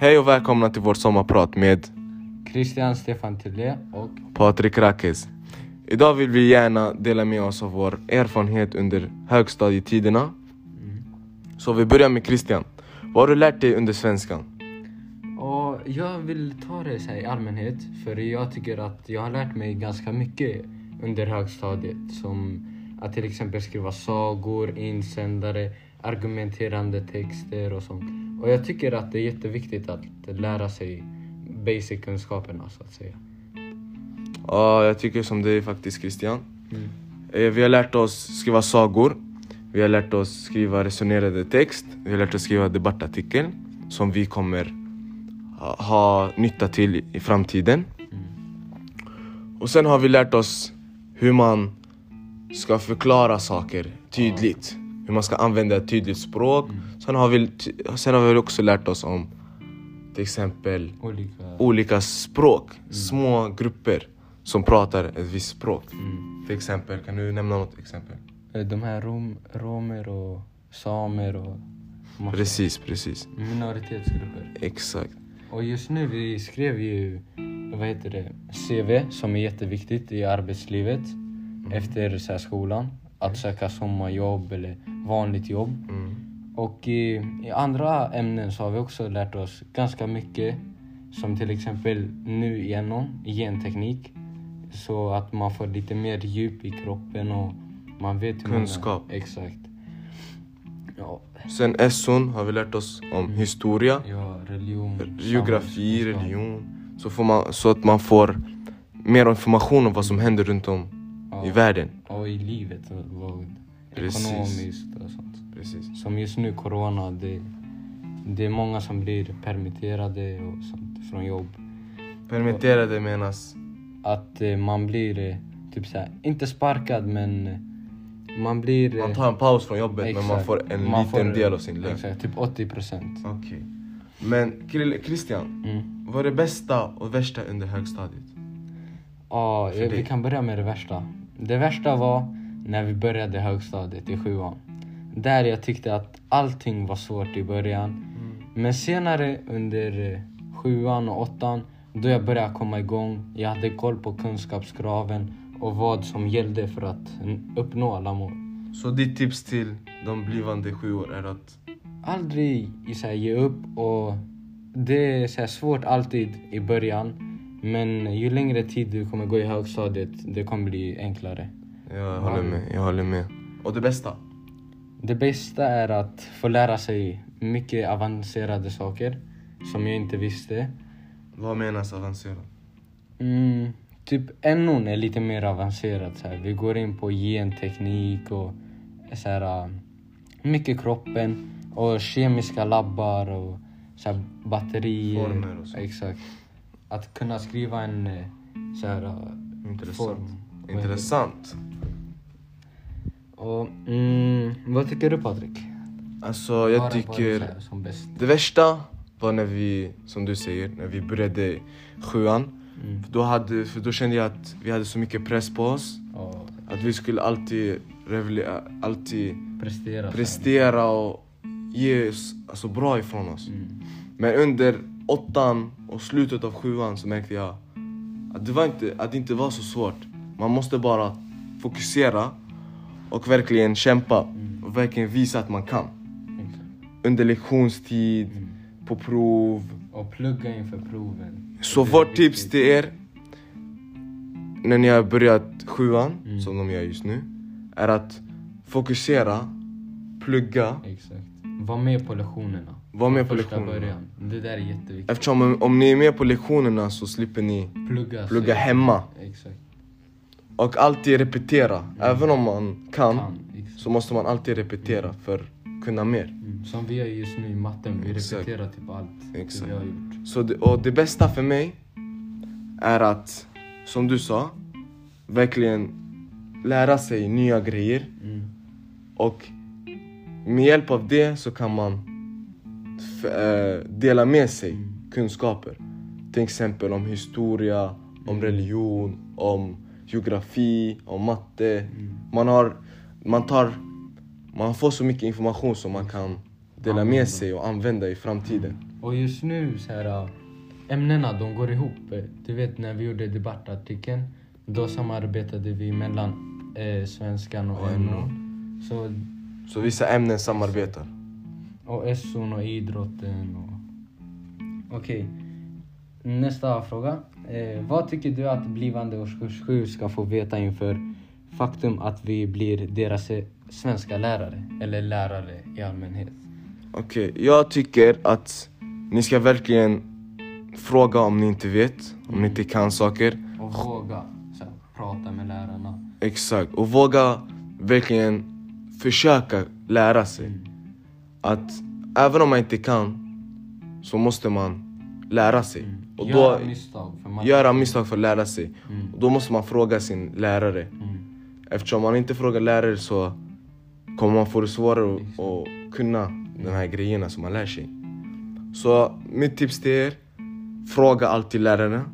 Hej och välkomna till vårt sommarprat med Christian Stefan Tillé och Patrik Rakes. Idag vill vi gärna dela med oss av vår erfarenhet under högstadietiderna. Så vi börjar med Christian. Vad har du lärt dig under svenskan? Och jag vill ta det så i allmänhet för jag tycker att jag har lärt mig ganska mycket under högstadiet. Som att till exempel skriva sagor, insändare, argumenterande texter och sånt. Och jag tycker att det är jätteviktigt att lära sig basic-kunskaperna så att säga. Ja, jag tycker som dig faktiskt Christian. Mm. Eh, Vi har lärt oss skriva sagor. Vi har lärt oss skriva resonerade text. Vi har lärt oss skriva debattartikel som vi kommer ha, nytta till i- i framtiden. Och sen har vi lärt oss hur man ska förklara saker tydligt. Hur man ska använda ett tydligt språk. Sen, har vi, sen har vi också lärt oss om till exempel Olika... olika språk. Små grupper som pratar ett visst språk. Till exempel, kan du nämna något exempel? Eh, De här rom, romer och samer och massa Precis, precis. minoritetsgrupper. Exakt. Och just nu, vi skrev ju, vad heter det, CV som är jätteviktigt i arbetslivet efter så skolan. Att söka sommarjobb eller vanligt jobb. Mm. Och i, i andra ämnen så har vi också lärt oss ganska mycket. Som till exempel nu igenom genteknik. Så att man får lite mer djup i kroppen och man vet hur Kunskap. Man, exakt. Ja, Sen SON har vi lärt oss om historia, ja religion. geografi, religion. Så, man, så att man får mer information om vad som händer runt om. I världen. Och i livet. Vad, ekonomiskt och sånt. Precis. Som just nu, corona. Det, det är många som blir permitterade och sånt från jobb. Permitterade menas Att eh, man blir eh, typ såhär, inte sparkad men eh, man blir... man tar en paus från jobbet men man exakt. får en Man liten får, del av sin lön. Exakt, typ 80 procent. Okej. Men Krille- Christian, Mm. vad är det bästa och värsta under högstadiet? Ja, dig? vi kan börja med det värsta. Det värsta var när vi började högstadiet i sjuan. Där jag tyckte att allting var svårt i början. Mm. Men senare under eh, sjuan och åttan, då jag började komma igång. Jag hade koll på kunskapskraven och vad som gällde för att uppnå alla mål. Så ditt tips till de blivande sjuor är att Aldrig så här, ge upp och det är så här, svårt alltid i början. Men ju längre tid du kommer gå i högstadiet, det kommer bli enklare. jag håller med, jag håller med. Och det bästa? Det bästa är att få lära sig mycket avancerade saker som jag inte visste. Vad menas avancerat? Mm, typ NO'n är lite mer avancerat. Så här. Vi går in på genteknik och så här, äh, mycket kroppen och kemiska labbar och så här, batterier. Former och så. Exakt. Att kunna skriva en eh, så här, äh, Intressant. form. Intressant. Och, mm, vad tycker du Patrik? Alltså jag tycker det värsta var när vi, som du säger, när vi började sjuan. Mm. För då, hade, för då kände jag att vi hade så mycket press på oss. Och Att vi skulle alltid, alltid prestera. prestera och ge oss alltså, bra ifrån oss. Mm. Men under åttan och slutet av sjuan så märkte jag att det, var inte, att det inte var så svårt. Man måste bara fokusera och verkligen kämpa och verkligen visa att man kan. Under lektionstid, på prov. Och plugga inför proven. Så vårt tips till er när ni har börjat sjuan, Mm. som de gör just nu, är att fokusera, plugga. Exakt. Var med på lektionerna. Var med på lektionerna. Början. Det där är jätteviktigt. Eftersom om, om ni är med på lektionerna så slipper ni Plugga. plugga hemma. Exakt. Och alltid repetera. Även om man kan, Kan. Så måste man alltid repetera för att kunna mer. Mm. Som vi gör just nu i matten. Vi Exakt. repeterar typ allt Exakt. vi har gjort. Så det, och det bästa för mig är att, som du sa, verkligen lära sig nya grejer. Mm. Och med hjälp av det så kan man dela med sig kunskaper. Till exempel om historia, om religion, om geografi, om matte. Man, har, man, tar, man får så mycket information som man kan dela med sig och använda i framtiden. Och just nu så här äh, ämnena de går ihop. Du vet när vi gjorde debattartikeln. Då samarbetade vi mellan eh, svenskan och Och NO. Så, Så vissa ämnen samarbetar. Och SO'n och idrotten och... Okej. Nästa fråga. Eh, vad tycker du att blivande årskurs 7 ska få veta inför faktum att vi blir deras svenska lärare? Eller lärare i allmänhet. Okej, jag tycker att ni ska verkligen fråga om ni inte vet, om ni inte kan saker. Och våga så här, prata med lärarna. Exakt, och våga verkligen försöka lära sig. Att även om man inte kan så måste man lära sig. Och då Göra misstag. För man... göra misstag för att lära sig. Mm. Och då måste man fråga sin lärare. Mm. Eftersom man inte frågar lärare så kommer man få det svårare att, att kunna de här grejerna som man lär sig. Så mitt tips till er, fråga alltid lärarna.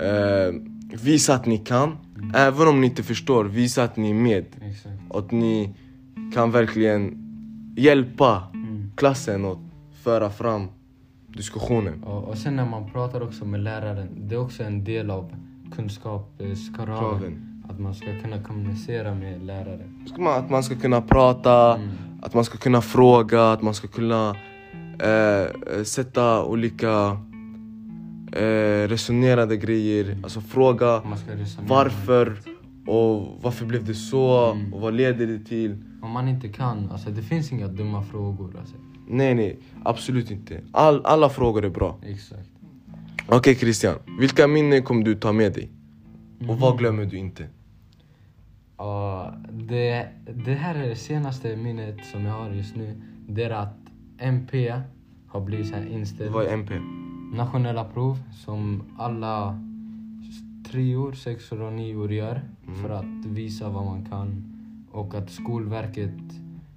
Eh, visa att ni kan. Även om ni inte förstår, visa att ni är med. Exakt. Att ni kan verkligen hjälpa Mm. klassen och föra fram diskussionen. Och, och sen när man pratar också med läraren, det är också en del av kunskapskraven. Kraven. Att man ska kunna kommunicera med lärare. Ska man, att man ska kunna prata, Mm. att man ska kunna fråga, att man ska kunna eh, sätta olika eh, resonerade grejer. Alltså fråga varför och varför blev det så Mm. och vad leder det till? Om man inte kan, alltså det finns inga dumma frågor. Alltså. Nej, nej, absolut inte. All, alla frågor är bra. Exakt. Okej Christian, vilka minnen kommer du ta med dig? Och Mhm. vad glömmer du inte? Ja, det, det här är det senaste minnet som jag har just nu. Det är att MP har blivit så här inställd. Vad är MP? nationella prov som alla treor, sexor och nior gör för att visa vad man kan. Och att Skolverket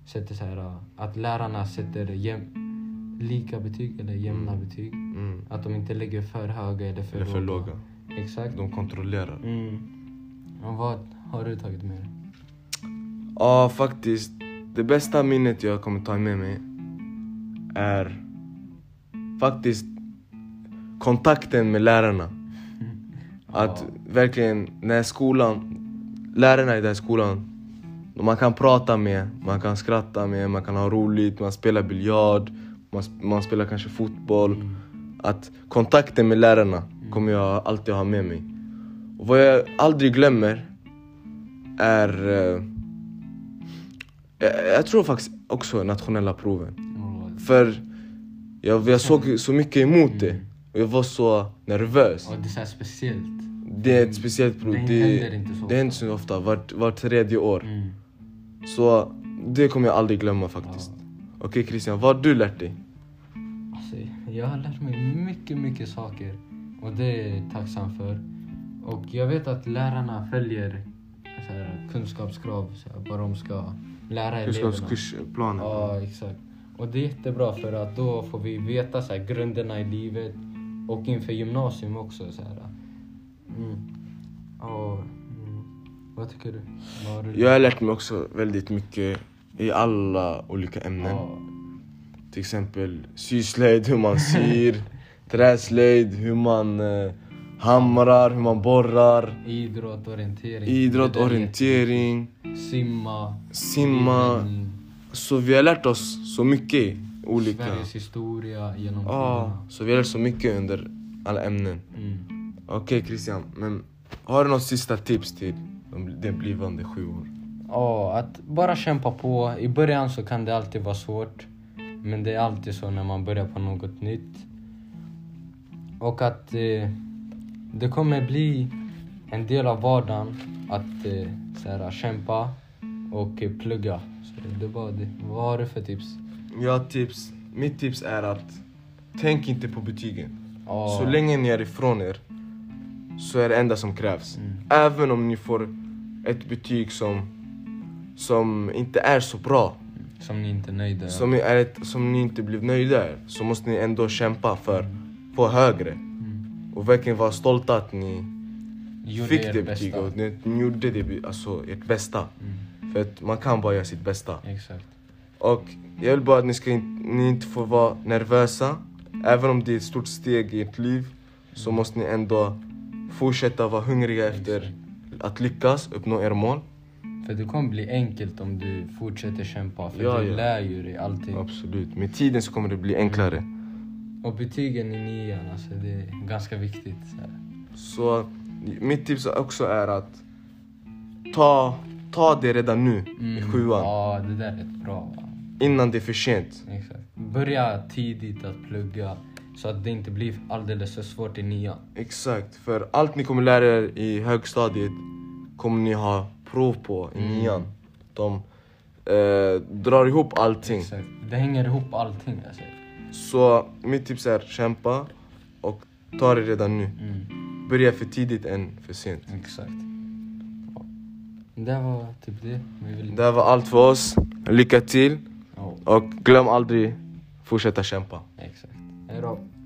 sätter så här, att lärarna sätter jäm, lika betyg eller jämna betyg. Mm. Att de inte lägger för höga eller för, Eller för låga. Exakt. De kontrollerar. Mm. Och vad har du tagit med dig? Ja, faktiskt. Det bästa minnet jag kommer ta med mig är faktiskt kontakten med lärarna. Att verkligen, när skolan, lärarna i den här skolan, man kan prata med, man kan skratta med, man kan ha roligt, man spelar biljard, man, man spelar kanske fotboll. Att kontakten med lärarna kommer jag alltid ha med mig. Och vad jag aldrig glömmer är... Eh, jag, jag tror faktiskt också nationella proven. Och, För jag, jag såg så mycket emot det. Och jag var så nervös. och det är så här speciellt. Det är ett speciellt prov. Det Det, händer inte så det händer så ofta. Vart var tredje år. Mm. Så det kommer jag aldrig glömma faktiskt. Okej Christian, vad har du lärt dig? Alltså, jag har lärt mig mycket, mycket saker. Och det är jag tacksam för. Och jag vet att lärarna följer så här, kunskapskrav, så här, vad de ska lära eleverna. Kunskapskursplanen. Ja, exakt. Och det är jättebra för att då får vi veta så här, grunderna i livet och inför gymnasium också. Så här. Mm. Och. Vad tycker du? Du Jag har lärt mig också väldigt mycket i alla olika ämnen. Ja, Till exempel syslöjd, hur man syr. träslöjd, hur man eh, hamrar, hur man borrar. idrott, orientering. Idrott, orientering, Simma. simma. Mm. Så vi har lärt oss så mycket olika. Sveriges historia genom Ja, tiderna. så vi har lärt oss så mycket under alla ämnen. Mm. Okej Christian, men har du något sista tips till de, de blivande sju år? Ja, att bara kämpa på. I början så kan det alltid vara svårt. Men det är alltid så när man börjar på något nytt. Och att eh, det kommer bli en del av vardagen att eh, så här, kämpa och eh, plugga. Så det var det. Vad har du för tips? Ja, tips. Mitt tips är att tänk inte på betygen. Ja. Så länge ni är ifrån er så är det enda som krävs. Mm. Även om ni får ett betyg som, som inte är så bra, Som ni inte är nöjda som, är ett, som ni inte blev nöjda med, så måste ni ändå kämpa för att få högre. Mm. Och verkligen vara stolta att ni Gjorde fick det betyget och ni, ni gjorde det, alltså ert bästa. Mm. För att man kan bara göra sitt bästa. Exakt. Och jag vill bara att ni, ska ni inte får vara nervösa. även om det är ett stort steg i ert liv så måste ni ändå fortsätta vara hungriga efter att lyckas uppnå era mål. För det kommer bli enkelt om du fortsätter kämpa. För Ja, du ja. lär ju dig allting. Absolut. Med tiden så kommer det bli enklare. Och betygen i nian, alltså det är ganska viktigt. Så. Så mitt tips också är att ta, ta det redan nu i sjuan. Mm. Ja, det där är ett bra. Innan det är för sent. Exakt. Börja tidigt att plugga så att det inte blir alldeles för svårt i nian. Exakt. För allt ni kommer lära er i högstadiet kommer ni ha prov på i nian. De eh, drar ihop allting. Exakt. Det hänger ihop allting alltså. Så mitt tips är kämpa och ta det redan nu. Mm. Börja för tidigt än för sent. Exakt. Det var typ det. Vi vill... Det var allt för oss. Lycka till Ja, och glöm aldrig fortsätta kämpa. exakt. Hej då.